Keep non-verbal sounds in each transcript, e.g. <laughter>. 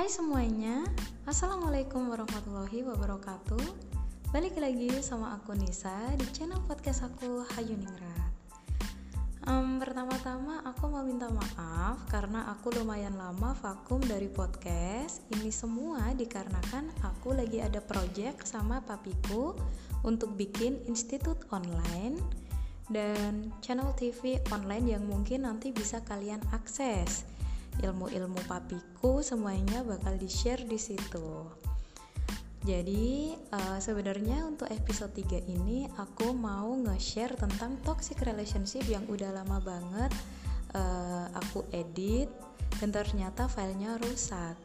Hai semuanya, Assalamualaikum warahmatullahi wabarakatuh. Balik lagi sama aku Nisa di channel podcast aku Hayu Ningrat. Um, Pertama-tama aku mau minta maaf karena aku lumayan lama vakum dari podcast. Ini semua dikarenakan aku lagi ada project sama papiku untuk bikin institut online dan channel TV online yang mungkin nanti bisa kalian akses ilmu-ilmu papiku semuanya bakal di-share di situ. Jadi uh, sebenarnya untuk episode 3 ini aku mau nge-share tentang toxic relationship yang udah lama banget uh, aku edit dan ternyata filenya rusak.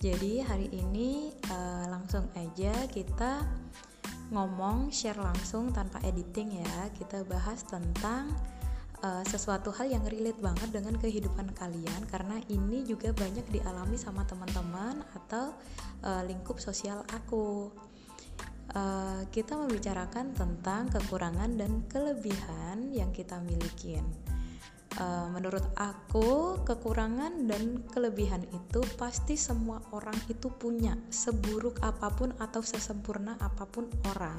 Jadi hari ini uh, langsung aja kita ngomong share langsung tanpa editing ya. Kita bahas tentang uh, sesuatu hal yang relate banget dengan kehidupan kalian karena ini juga banyak dialami sama teman-teman atau uh, lingkup sosial aku. Uh, kita membicarakan tentang kekurangan dan kelebihan yang kita miliki. Uh, menurut aku, kekurangan dan kelebihan itu pasti semua orang itu punya. Seburuk apa pun atau sesempurna apa pun orang,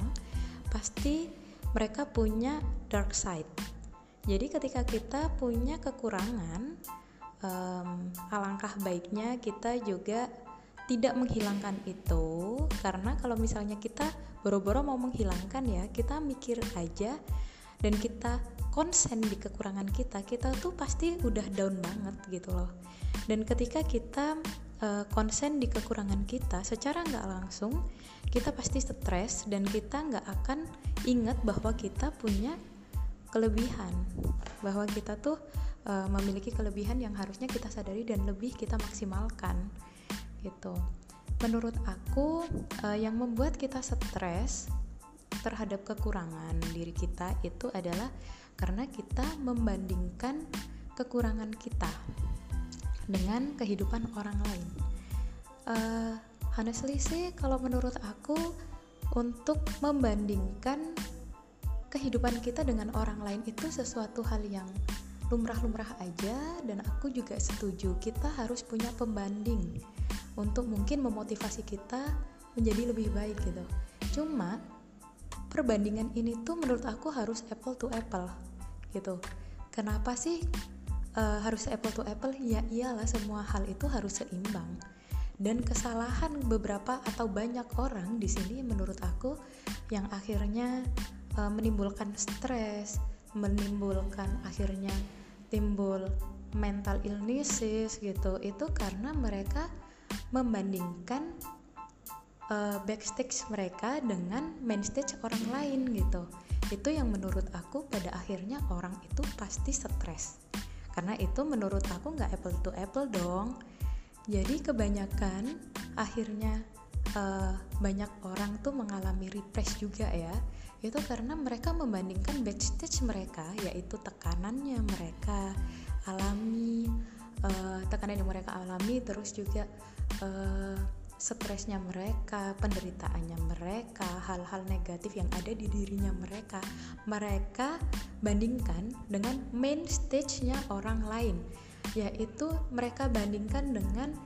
pasti mereka punya dark side jadi ketika kita punya kekurangan, um, alangkah baiknya kita juga tidak menghilangkan itu. Karena kalau misalnya kita boro-boro mau menghilangkan ya kita mikir aja dan kita konsen di kekurangan kita kita tuh pasti udah down banget gitu loh. Dan ketika kita uh, konsen di kekurangan kita secara nggak langsung kita pasti stres dan kita nggak akan ingat bahwa kita punya kelebihan. Bahwa kita tuh uh, memiliki kelebihan yang harusnya kita sadari dan lebih kita maksimalkan gitu. Menurut aku uh, yang membuat kita stres terhadap kekurangan diri kita itu adalah karena kita membandingkan kekurangan kita dengan kehidupan orang lain. Uh, honestly sih kalau menurut aku untuk membandingkan kehidupan kita dengan orang lain itu sesuatu hal yang lumrah-lumrah aja dan aku juga setuju kita harus punya pembanding untuk mungkin memotivasi kita menjadi lebih baik gitu. Cuma perbandingan ini tuh menurut aku harus apple to apple gitu. Kenapa sih uh, harus apple to apple? Ya iyalah semua hal itu harus seimbang. Dan kesalahan beberapa atau banyak orang di sini menurut aku yang akhirnya uh, menimbulkan stres, menimbulkan akhirnya timbul mental illnesses gitu. Itu karena mereka membandingkan uh, backstage mereka dengan main stage orang lain gitu. Itu yang menurut aku pada akhirnya orang itu pasti stres. Karena itu menurut aku nggak apple to apple dong. Jadi kebanyakan akhirnya uh, banyak orang tuh mengalami repress juga ya itu karena mereka membandingkan backstage mereka yaitu tekanannya mereka alami uh, tekanan yang mereka alami terus juga uh, stresnya mereka, penderitaannya mereka, hal-hal negatif yang ada di dirinya mereka, mereka bandingkan dengan main stage-nya orang lain, yaitu mereka bandingkan dengan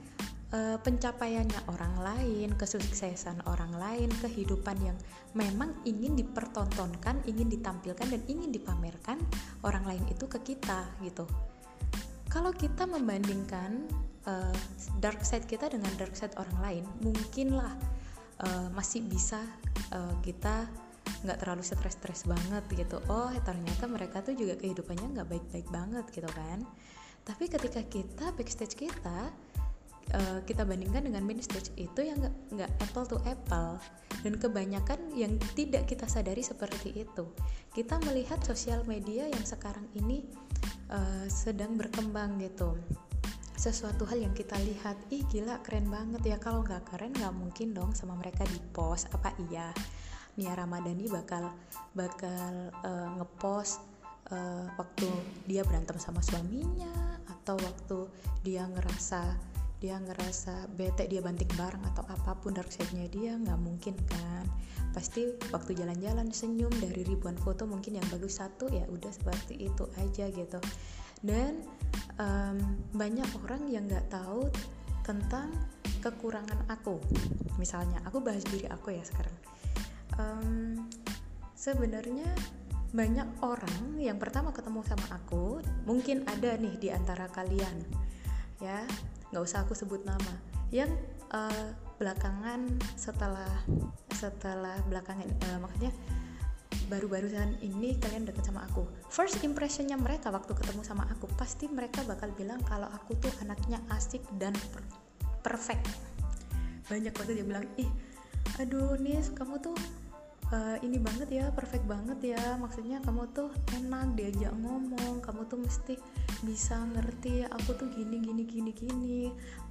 uh, pencapaiannya orang lain, kesuksesan orang lain, kehidupan yang memang ingin dipertontonkan, ingin ditampilkan dan ingin dipamerkan orang lain itu ke kita gitu. Kalau kita membandingkan uh, dark side kita dengan dark side orang lain, mungkinlah uh, masih bisa uh, kita nggak terlalu stres-stres banget gitu. Oh ternyata mereka tuh juga kehidupannya nggak baik-baik banget gitu kan. Tapi ketika kita backstage kita uh, kita bandingkan dengan main stage itu yang nggak apple to apple. Dan kebanyakan yang tidak kita sadari seperti itu. Kita melihat sosial media yang sekarang ini uh, sedang berkembang gitu. Sesuatu hal yang kita lihat ih gila keren banget ya. Kalau nggak keren nggak mungkin dong sama mereka di post apa iya? Nia Ramadhani bakal bakal uh, ngepost uh, waktu dia berantem sama suaminya atau waktu dia ngerasa dia ngerasa bete dia banting bareng atau apa pun dark side-nya dia nggak mungkin kan. Pasti waktu jalan-jalan senyum dari ribuan foto mungkin yang bagus satu ya udah seperti itu aja gitu. Dan um, banyak orang yang nggak tahu tentang kekurangan aku. Misalnya aku bahas diri aku ya sekarang. Um, sebenarnya banyak orang yang pertama ketemu sama aku mungkin ada nih di antara kalian ya nggak usah aku sebut nama. Yang uh, belakangan setelah setelah belakangan uh, maksudnya baru-barusan ini kalian deket sama aku. First impressionnya mereka waktu ketemu sama aku pasti mereka bakal bilang kalau aku tuh anaknya asik dan per perfect. Banyak banget yang bilang ih aduh nis kamu tuh uh, ini banget ya perfect banget ya. Maksudnya kamu tuh enak diajak ngomong kamu tuh mesti bisa ngerti aku tuh gini gini gini gini.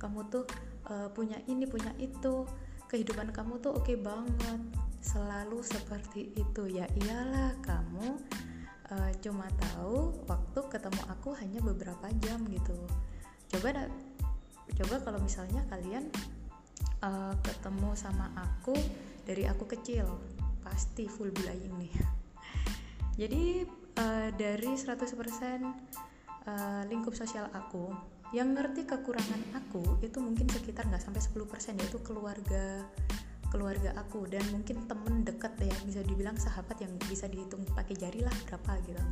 Kamu tuh uh, punya ini punya itu. Kehidupan kamu tuh oke okay banget. Selalu seperti itu. Ya iyalah kamu uh, cuma tahu waktu ketemu aku hanya beberapa jam gitu. Coba coba kalau misalnya kalian uh, ketemu sama aku dari aku kecil pasti full belaying nih. <laughs> Jadi uh, dari 100% uh, lingkup sosial aku yang ngerti kekurangan aku itu mungkin sekitar nggak sampai 10% yaitu keluarga keluarga aku dan mungkin temen deket ya bisa dibilang sahabat yang bisa dihitung pakai jari lah berapa gitu.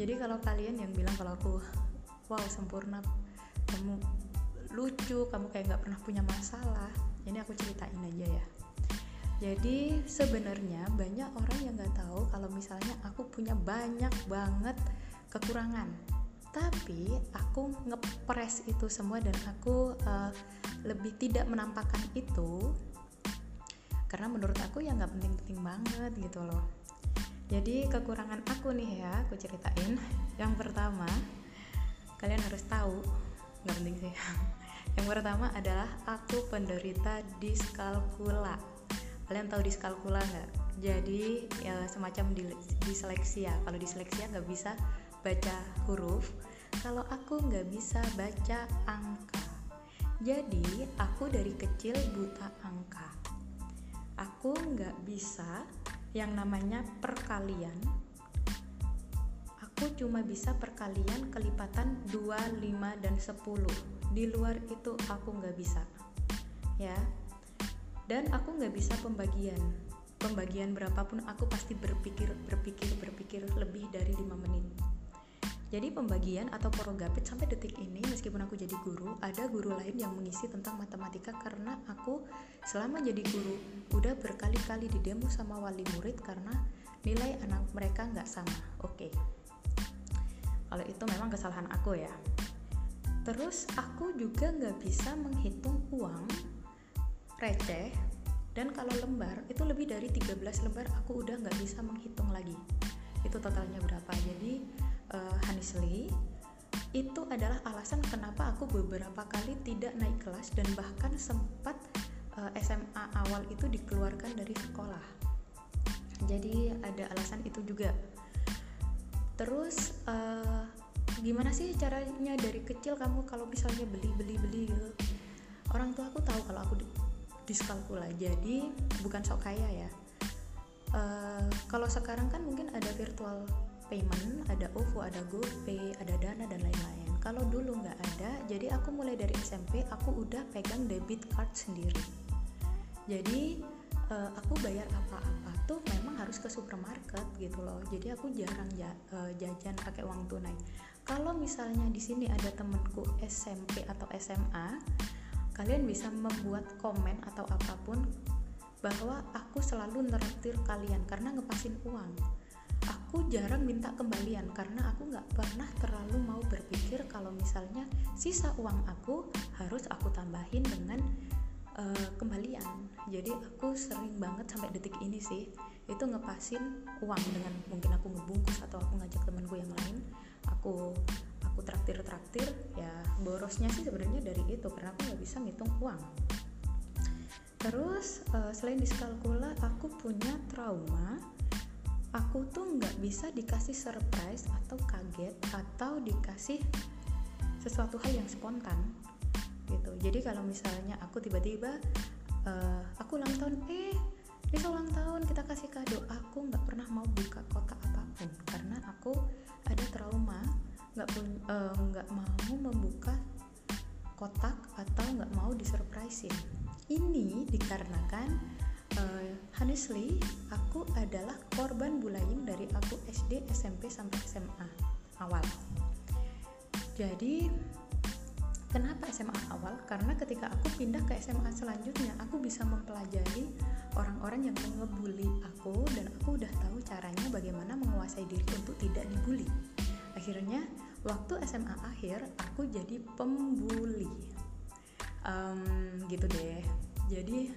Jadi kalau kalian yang bilang kalau aku wow sempurna kamu lucu kamu kayak nggak pernah punya masalah ini aku ceritain aja ya. Jadi sebenarnya banyak orang yang nggak tahu kalau misalnya aku punya banyak banget kekurangan tapi aku ngepres itu semua dan aku uh, lebih tidak menampakkan itu karena menurut aku ya nggak penting-penting banget gitu loh. Jadi kekurangan aku nih ya aku ceritain. Yang pertama kalian harus tahu nggak penting sih. <laughs> Yang pertama adalah aku penderita diskalkula. Kalian tahu diskalkula nggak? Jadi ya, semacam disleksia. Kalau disleksia nggak bisa baca huruf kalau aku nggak bisa baca angka. Jadi aku dari kecil buta angka. Aku nggak bisa yang namanya perkalian. Aku cuma bisa perkalian kelipatan 2, 5, dan 10 di luar itu aku nggak bisa ya. Dan aku nggak bisa pembagian. Pembagian berapapun aku pasti berpikir berpikir berpikir lebih dari lima menit jadi pembagian atau porogapit sampai detik ini meskipun aku jadi guru ada guru lain yang mengisi tentang matematika karena aku selama jadi guru udah berkali-kali di demo sama wali murid karena nilai anak mereka nggak sama. Oke. Okay. kalau itu memang kesalahan aku ya. Terus aku juga nggak bisa menghitung uang receh dan kalau lembar itu lebih dari 13 lembar aku udah nggak bisa menghitung lagi. Itu totalnya berapa? Jadi uh, honestly itu adalah alasan kenapa aku beberapa kali tidak naik kelas dan bahkan sempat uh, eh, SMA awal itu dikeluarkan dari sekolah. Jadi ada alasan itu juga. Terus uh, gimana sih caranya dari kecil kamu kalau misalnya beli beli beli gitu? Orang tua aku tahu kalau aku diskalkula. Jadi bukan sok kaya ya. Uh, kalau sekarang kan mungkin ada virtual payment ada OVO ada GoPay ada Dana dan lain-lain. Kalau dulu nggak ada jadi aku mulai dari SMP aku udah pegang debit card sendiri. Jadi uh, aku bayar apa-apa tuh memang harus ke supermarket gitu loh. Jadi aku jarang ja, uh, jajan pakai uang tunai. Kalau misalnya di sini ada temenku SMP atau SMA kalian bisa membuat komen atau apa pun bahwa aku selalu neraktir kalian karena ngepasin uang aku jarang minta kembalian karena aku nggak pernah terlalu mau berpikir kalau misalnya sisa uang aku harus aku tambahin dengan uh, kembalian. Jadi aku sering banget sampai detik ini sih itu ngepasin uang dengan mungkin aku ngebungkus atau aku ngajak temanku yang lain aku aku traktir traktir ya borosnya sih sebenarnya dari itu karena aku nggak bisa ngitung uang. Terus uh, selain diskalkula aku punya trauma aku tuh nggak bisa dikasih surprise atau kaget atau dikasih sesuatu hal yang spontan gitu. Jadi kalau misalnya aku tiba-tiba uh, aku ulang tahun eh bisa ulang tahun kita kasih kado. Aku nggak pernah mau buka kotak apa pun karena aku ada trauma nggak eh, nggak uh, mau membuka kotak atau nggak mau disurprisein. Ini dikarenakan uh, honestly aku adalah korban bullying dari aku SD SMP sampai SMA awal jadi Kenapa SMA awal? Karena ketika aku pindah ke SMA selanjutnya, aku bisa mempelajari orang-orang yang ngebully aku dan aku udah tahu caranya bagaimana menguasai diri untuk tidak dibully. Akhirnya, waktu SMA akhir, aku jadi pembuli. Um, gitu deh. Jadi,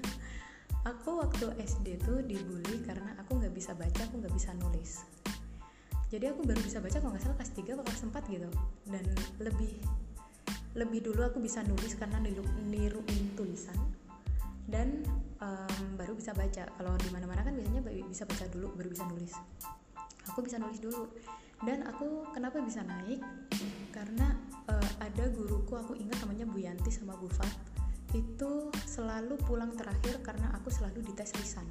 aku waktu SD tuh dibully karena aku nggak bisa baca, aku nggak bisa nulis. Jadi aku baru bisa baca kalau nggak salah kelas 3 atau kelas 4 gitu. Dan lebih lebih dulu aku bisa nulis karena niru, niruin tulisan. Dan um, baru bisa baca. Kalau di mana mana kan biasanya bisa baca dulu baru bisa nulis. Aku bisa nulis dulu. Dan aku kenapa bisa naik? Karena uh, ada guruku aku ingat namanya Bu Yanti sama Bu Fat itu selalu pulang terakhir karena aku selalu dites lisan.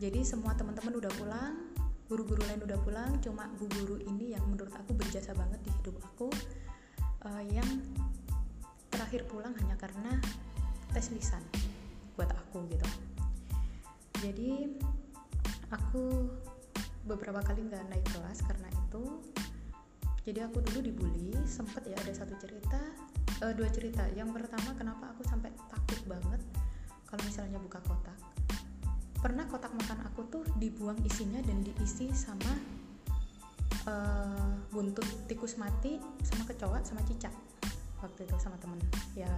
Jadi semua teman-teman udah pulang guru-guru lain udah pulang cuma bu guru ini yang menurut aku berjasa banget di hidup aku uh, yang terakhir pulang hanya karena tes lisan buat aku gitu. Jadi aku beberapa kali nggak naik kelas karena itu jadi aku dulu dibully sempet ya ada satu cerita uh, dua cerita. Yang pertama kenapa aku sampai takut banget kalau misalnya buka kotak? Pernah kotak makan aku tuh dibuang isinya dan diisi sama uh, buntut tikus mati sama kecoa sama cicak waktu itu sama temen. Ya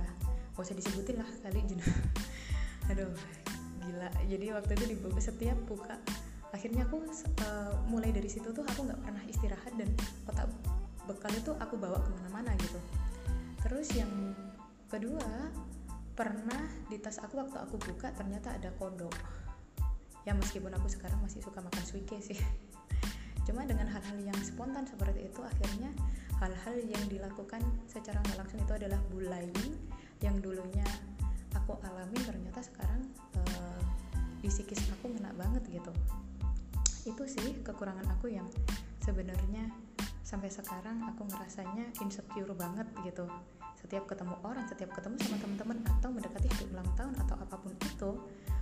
gak usah disebutin lah kali jenuh <laughs> aduh gila. Jadi waktu itu dibuka setiap buka akhirnya aku uh, mulai dari situ tuh aku nggak pernah istirahat dan kotak bekal itu aku bawa ke mana-mana gitu terus yang kedua pernah di tas aku waktu aku buka ternyata ada kodok. Ya meskipun aku sekarang masih suka makan suike sih. <laughs> Cuma dengan hal-hal yang spontan seperti itu akhirnya hal-hal yang dilakukan secara nggak langsung itu adalah bullying yang dulunya aku alami ternyata sekarang uh, di psikis aku ngena banget gitu. Itu sih kekurangan aku yang sebenarnya sampai sekarang aku ngerasanya insecure banget gitu. Setiap ketemu orang setiap ketemu sama teman-teman atau mendekati hari ulang tahun atau apa pun itu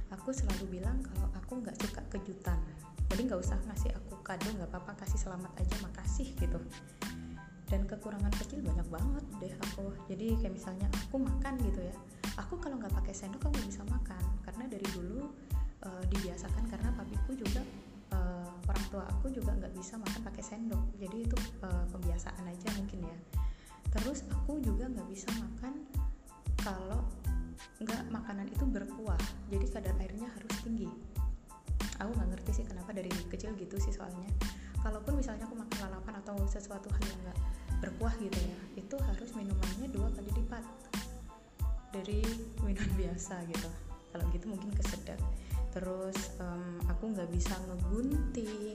aku selalu bilang kalau aku nggak suka kejutan. Jadi nggak usah ngasih aku kado nggak apa-apa kasih selamat aja makasih gitu. Dan kekurangan kecil banyak banget deh aku. Jadi kayak misalnya aku makan gitu ya. Aku kalau nggak pakai sendok aku bisa makan. Karena dari dulu uh, dibiasakan karena papiku juga uh, orang tua aku juga nggak bisa makan pakai sendok. Jadi itu uh, kebiasaan aja mungkin ya. Terus aku juga nggak bisa makan kalau nggak makanan itu berkuah. Jadi kadar airnya harus tinggi. Aku nggak ngerti sih kenapa dari kecil gitu sih soalnya. Kalaupun misalnya aku makan lalapan atau sesuatu hal yang nggak berkuah gitu ya itu harus minumannya dua kali lipat dari minuman biasa gitu. Kalau gitu mungkin kesedap terus um, aku nggak bisa ngegunting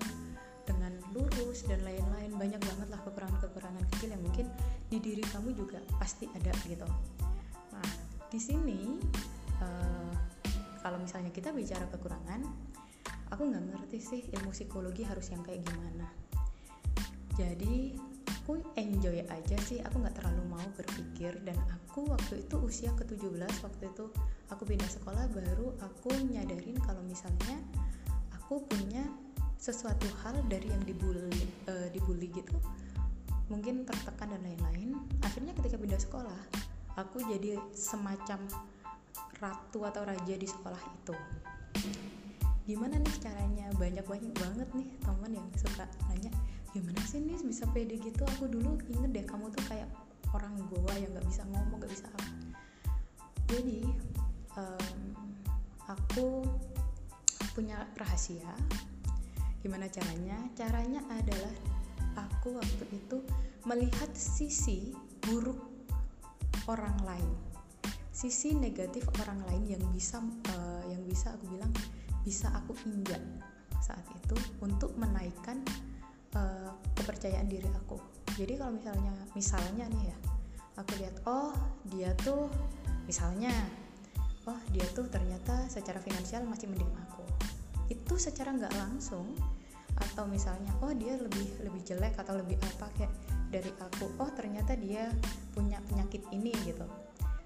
dengan lurus dan lain-lain. Banyak banget lah kekurangan-kekurangan kecil yang mungkin di diri kamu juga pasti ada gitu. Nah di sini uh, kalau misalnya kita bicara kekurangan aku nggak ngerti sih ilmu psikologi harus yang kayak gimana. Jadi aku enjoy aja sih. Aku nggak terlalu mau berpikir. Dan aku waktu itu usia ke-17 waktu itu aku pindah sekolah baru aku nyadarin kalau misalnya aku punya sesuatu hal dari yang dibully uh, dibully gitu mungkin tertekan dan lain-lain. Akhirnya ketika pindah sekolah aku jadi semacam ratu atau raja di sekolah itu. Gimana nih caranya? Banyak banyak banget nih teman yang suka nanya gimana sih nih bisa pede gitu? Aku dulu inget deh kamu tuh kayak orang goa yang nggak bisa ngomong nggak bisa apa. Jadi um, aku punya rahasia. Gimana caranya? Caranya adalah aku waktu itu melihat sisi buruk orang lain. Sisi negatif orang lain yang bisa uh, yang bisa aku bilang bisa aku injak saat itu untuk menaikkan uh, kepercayaan diri aku. Jadi kalau misalnya misalnya nih ya aku lihat oh dia tuh misalnya oh dia tuh ternyata secara finansial masih mending aku. Itu secara nggak langsung atau misalnya oh dia lebih lebih jelek atau lebih apa kayak dari aku oh ternyata dia punya penyakit ini gitu.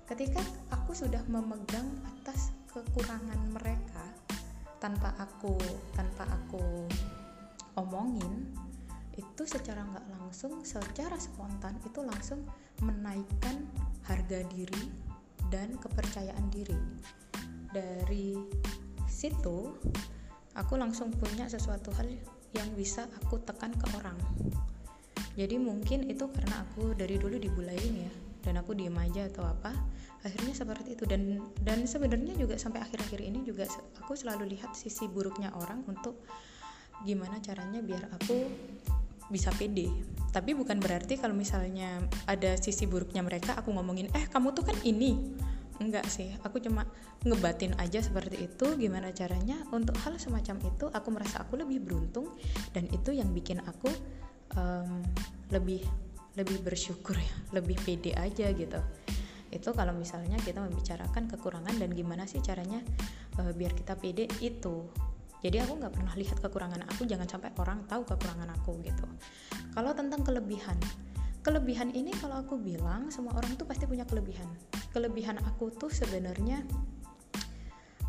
Ketika aku sudah memegang atas kekurangan mereka tanpa aku tanpa aku omongin itu secara nggak langsung secara spontan itu langsung menaikkan harga diri dan kepercayaan diri. Dari situ aku langsung punya sesuatu hal yang bisa aku tekan ke orang. Jadi mungkin itu karena aku dari dulu dibulain ya dan aku diem aja atau apa akhirnya seperti itu. Dan dan sebenarnya juga sampai akhir-akhir ini juga aku selalu lihat sisi buruknya orang untuk gimana caranya biar aku bisa pede. Tapi bukan berarti kalau misalnya ada sisi buruknya mereka aku ngomongin eh kamu tuh kan ini. Enggak sih. Aku cuma ngebatin aja seperti itu gimana caranya. Untuk hal semacam itu aku merasa aku lebih beruntung dan itu yang bikin aku um, lebih lebih bersyukur ya. Lebih pede aja gitu. Itu kalau misalnya kita membicarakan kekurangan dan gimana sih caranya uh, biar kita pede itu jadi aku nggak pernah lihat kekurangan aku jangan sampai orang tahu kekurangan aku gitu. Kalau tentang kelebihan kelebihan ini kalau aku bilang semua orang tuh pasti punya kelebihan. Kelebihan aku tuh sebenarnya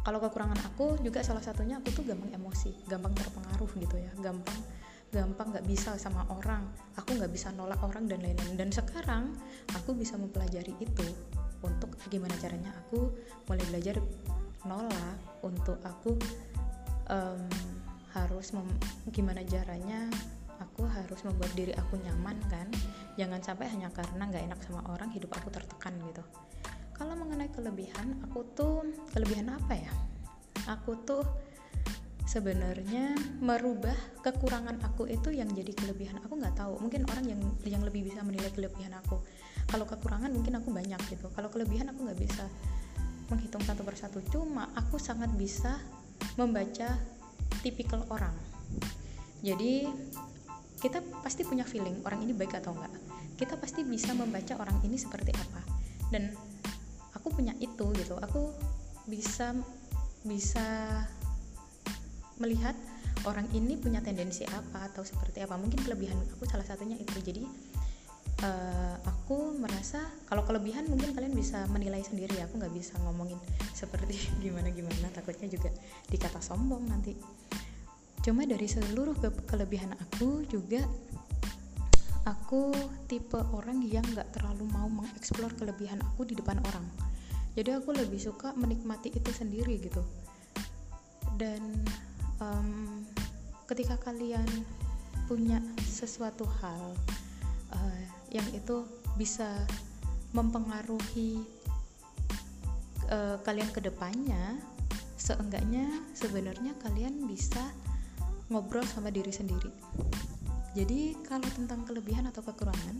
kalau kekurangan aku juga salah satunya aku tuh gampang emosi gampang terpengaruh gitu ya. Gampang gampang nggak bisa sama orang aku nggak bisa nolak orang dan lain-lain. Dan sekarang aku bisa mempelajari itu untuk gimana caranya aku mulai belajar nolak untuk aku um, harus gimana caranya aku harus membuat diri aku nyaman kan? Jangan sampai hanya karena nggak enak sama orang hidup aku tertekan gitu. Kalau mengenai kelebihan aku tuh kelebihan apa ya? Aku tuh sebenarnya merubah kekurangan aku itu yang jadi kelebihan. Aku nggak tahu mungkin orang yang yang lebih bisa menilai kelebihan aku. Kalau kekurangan mungkin aku banyak gitu. Kalau kelebihan aku nggak bisa menghitung satu persatu. Cuma aku sangat bisa membaca tipikal orang. Jadi kita pasti punya feeling orang ini baik atau enggak. Kita pasti bisa membaca orang ini seperti apa. Dan aku punya itu gitu. Aku bisa bisa melihat orang ini punya tendensi apa atau seperti apa. Mungkin kelebihan aku salah satunya itu. Jadi uh, aku merasa kalau kelebihan mungkin kalian bisa menilai sendiri aku nggak bisa ngomongin seperti <laughs> gimana gimana takutnya juga dikata sombong nanti. Cuma dari seluruh ke kelebihan aku juga aku tipe orang yang nggak terlalu mau mengeksplor kelebihan aku di depan orang. Jadi aku lebih suka menikmati itu sendiri gitu. Dan um, ketika kalian punya sesuatu hal uh, yang itu bisa mempengaruhi uh, kalian ke depannya seenggaknya sebenarnya kalian bisa ngobrol sama diri sendiri. Jadi kalau tentang kelebihan atau kekurangan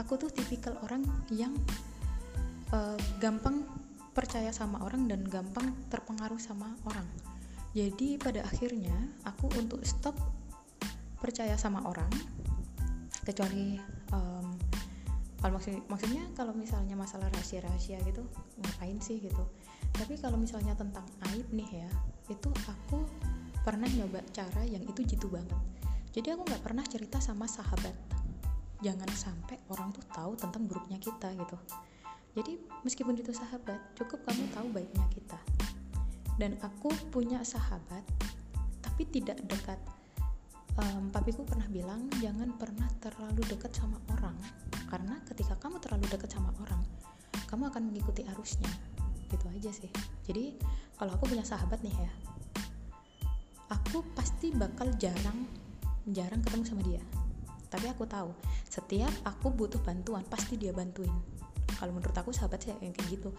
aku tuh tipikal orang yang uh, gampang percaya sama orang dan gampang terpengaruh sama orang. Jadi pada akhirnya aku untuk stop percaya sama orang kecuali um, kalau maksud, maksudnya kalau misalnya masalah rahasia-rahasia gitu ngapain sih gitu? Tapi kalau misalnya tentang aib nih ya itu aku pernah nyoba cara yang itu jitu banget. Jadi aku nggak pernah cerita sama sahabat. Jangan sampai orang tuh tahu tentang buruknya kita gitu. Jadi meskipun itu sahabat cukup kamu tahu baiknya kita. Dan aku punya sahabat tapi tidak dekat um, papiku pernah bilang jangan pernah terlalu dekat sama orang. Karena ketika kamu terlalu dekat sama orang kamu akan mengikuti arusnya. Gitu aja sih. Jadi kalau aku punya sahabat nih ya aku pasti bakal jarang jarang ketemu sama dia. Tapi aku tahu setiap aku butuh bantuan pasti dia bantuin. Kalau menurut aku sahabat saya yang kayak gitu.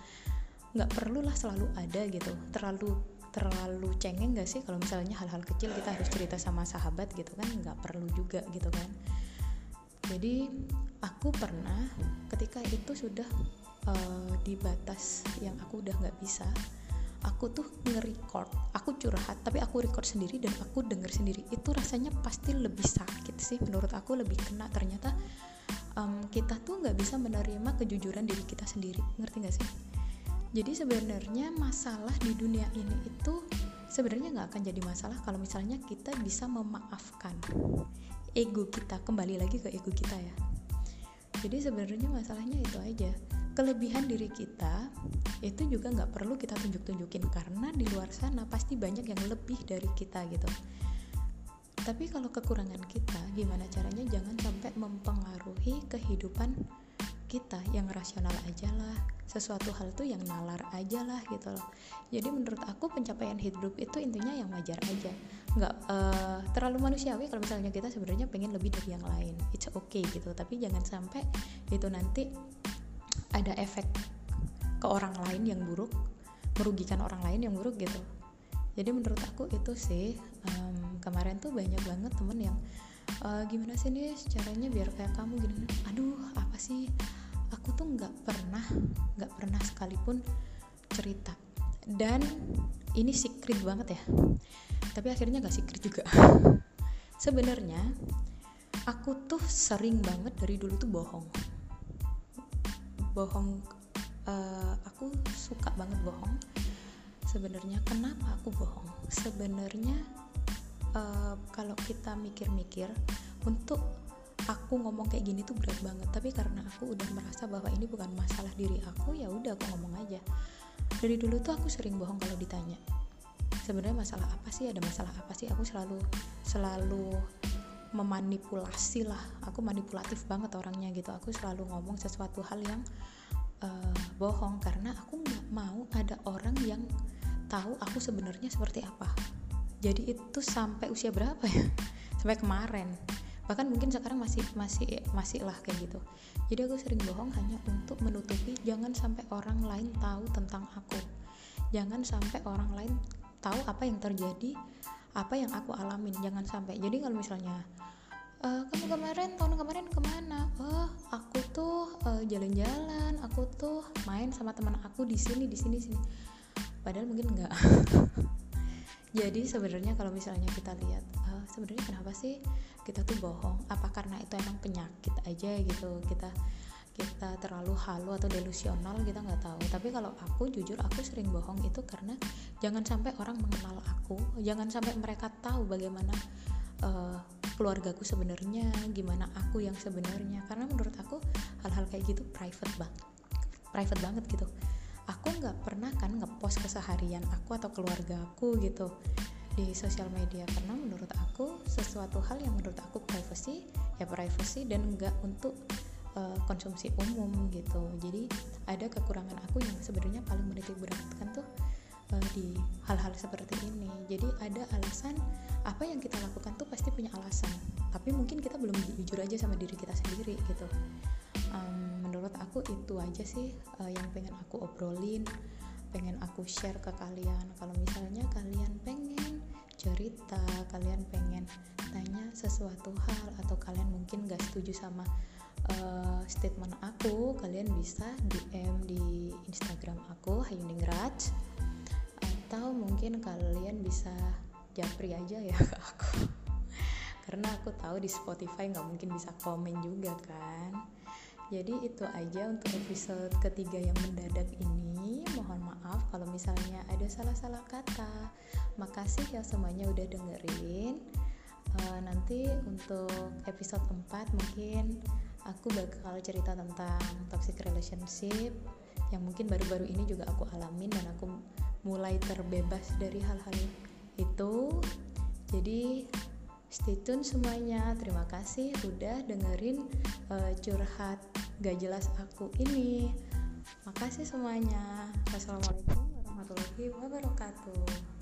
Nggak perlulah selalu ada gitu. Terlalu terlalu cengeng gak sih? Kalau misalnya hal-hal kecil kita harus cerita sama sahabat gitu kan nggak perlu juga gitu kan. Jadi aku pernah ketika itu sudah uh, di batas yang aku udah nggak bisa aku tuh nge-record aku curhat tapi aku record sendiri dan aku denger sendiri. Itu rasanya pasti lebih sakit sih menurut aku lebih kena. Ternyata um, kita tuh nggak bisa menerima kejujuran diri kita sendiri. Ngerti gak sih jadi sebenarnya masalah di dunia ini itu sebenarnya nggak akan jadi masalah kalau misalnya kita bisa memaafkan ego kita kembali lagi ke ego kita ya. Jadi sebenarnya masalahnya itu aja. Kelebihan diri kita itu juga nggak perlu kita tunjuk-tunjukin karena di luar sana pasti banyak yang lebih dari kita gitu. Tapi kalau kekurangan kita gimana caranya jangan sampai mempengaruhi kehidupan kita yang rasional aja lah. Sesuatu hal tuh yang nalar aja lah gitu loh. Jadi menurut aku pencapaian hidup itu intinya yang wajar aja. Nggak uh, terlalu manusiawi kalau misalnya kita sebenarnya pengen lebih dari yang lain. It's okay gitu tapi jangan sampai itu nanti ada efek ke orang lain yang buruk merugikan orang lain yang buruk gitu. Jadi menurut aku itu sih um, kemarin tuh banyak banget temen yang uh, gimana sih nih caranya biar kayak kamu gini? Aduh apa sih aku tuh nggak pernah nggak pernah sekalipun cerita. Dan ini secret banget ya. Tapi akhirnya nggak secret juga. <laughs> Sebenarnya aku tuh sering banget dari dulu tuh bohong. Bohong uh, aku suka banget bohong. Sebenarnya kenapa aku bohong? Sebenarnya uh, kalau kita mikir-mikir untuk aku ngomong kayak gini tuh berat banget. Tapi karena aku udah merasa bahwa ini bukan masalah diri aku ya udah aku ngomong aja. Dari dulu tuh aku sering bohong kalau ditanya sebenarnya masalah apa sih? Ada masalah apa sih? Aku selalu selalu memanipulasi lah aku manipulatif banget orangnya gitu. Aku selalu ngomong sesuatu hal yang uh, bohong karena aku nggak mau ada orang yang tahu aku sebenarnya seperti apa. Jadi itu sampai usia berapa ya? <laughs> Sampai kemarin bahkan mungkin sekarang masih masih masih lah kayak gitu. Jadi aku sering bohong hanya untuk menutupi jangan sampai orang lain tahu tentang aku. Jangan sampai orang lain tahu apa yang terjadi apa yang aku alamin. Jangan sampai. Jadi kalau misalnya e, kamu kemarin tahun kemarin ke mana? Oh aku tuh jalan jalan-jalan aku tuh main sama teman aku di sini di sini sini. Padahal mungkin enggak. <laughs> Jadi sebenarnya kalau misalnya kita lihat sebenarnya kenapa sih kita tuh bohong? Apa karena itu emang penyakit aja gitu? Kita kita terlalu halu atau delusional kita nggak tahu. Tapi kalau aku jujur aku sering bohong itu karena jangan sampai orang mengenal aku. Jangan sampai mereka tahu bagaimana uh, keluargaku sebenarnya gimana aku yang sebenarnya. Karena menurut aku hal-hal kayak gitu private banget. Private banget gitu. Aku nggak pernah kan ngepost keseharian aku atau keluarga aku gitu di sosial media karena menurut aku sesuatu hal yang menurut aku privacy ya privacy dan enggak untuk uh, konsumsi umum gitu. Jadi ada kekurangan aku yang sebenarnya paling menitik beratkan tuh uh, di hal-hal seperti ini. Jadi ada alasan apa yang kita lakukan tuh pasti punya alasan tapi mungkin kita belum jujur aja sama diri kita sendiri gitu. Um, menurut aku itu aja sih uh, yang pengen aku obrolin pengen aku share ke kalian. Kalau misalnya kalian pengen cerita kalian pengen tanya sesuatu hal atau kalian mungkin gak setuju sama uh, statement aku kalian bisa DM di Instagram aku Hayuningrat. Atau mungkin kalian bisa japri aja ya ke aku. <laughs> Karena aku tahu di Spotify nggak mungkin bisa komen juga kan. Jadi itu aja untuk episode ketiga yang mendadak ini kalau misalnya ada salah-salah kata makasih ya semuanya udah dengerin. Uh, nanti untuk episode 4 mungkin aku bakal cerita tentang toxic relationship yang mungkin baru-baru ini juga aku alamin dan aku mulai terbebas dari hal-hal itu. Jadi stay tune semuanya. Terima kasih udah dengerin uh, curhat gak jelas aku ini makasih semuanya. Wassalamualaikum warahmatullahi wabarakatuh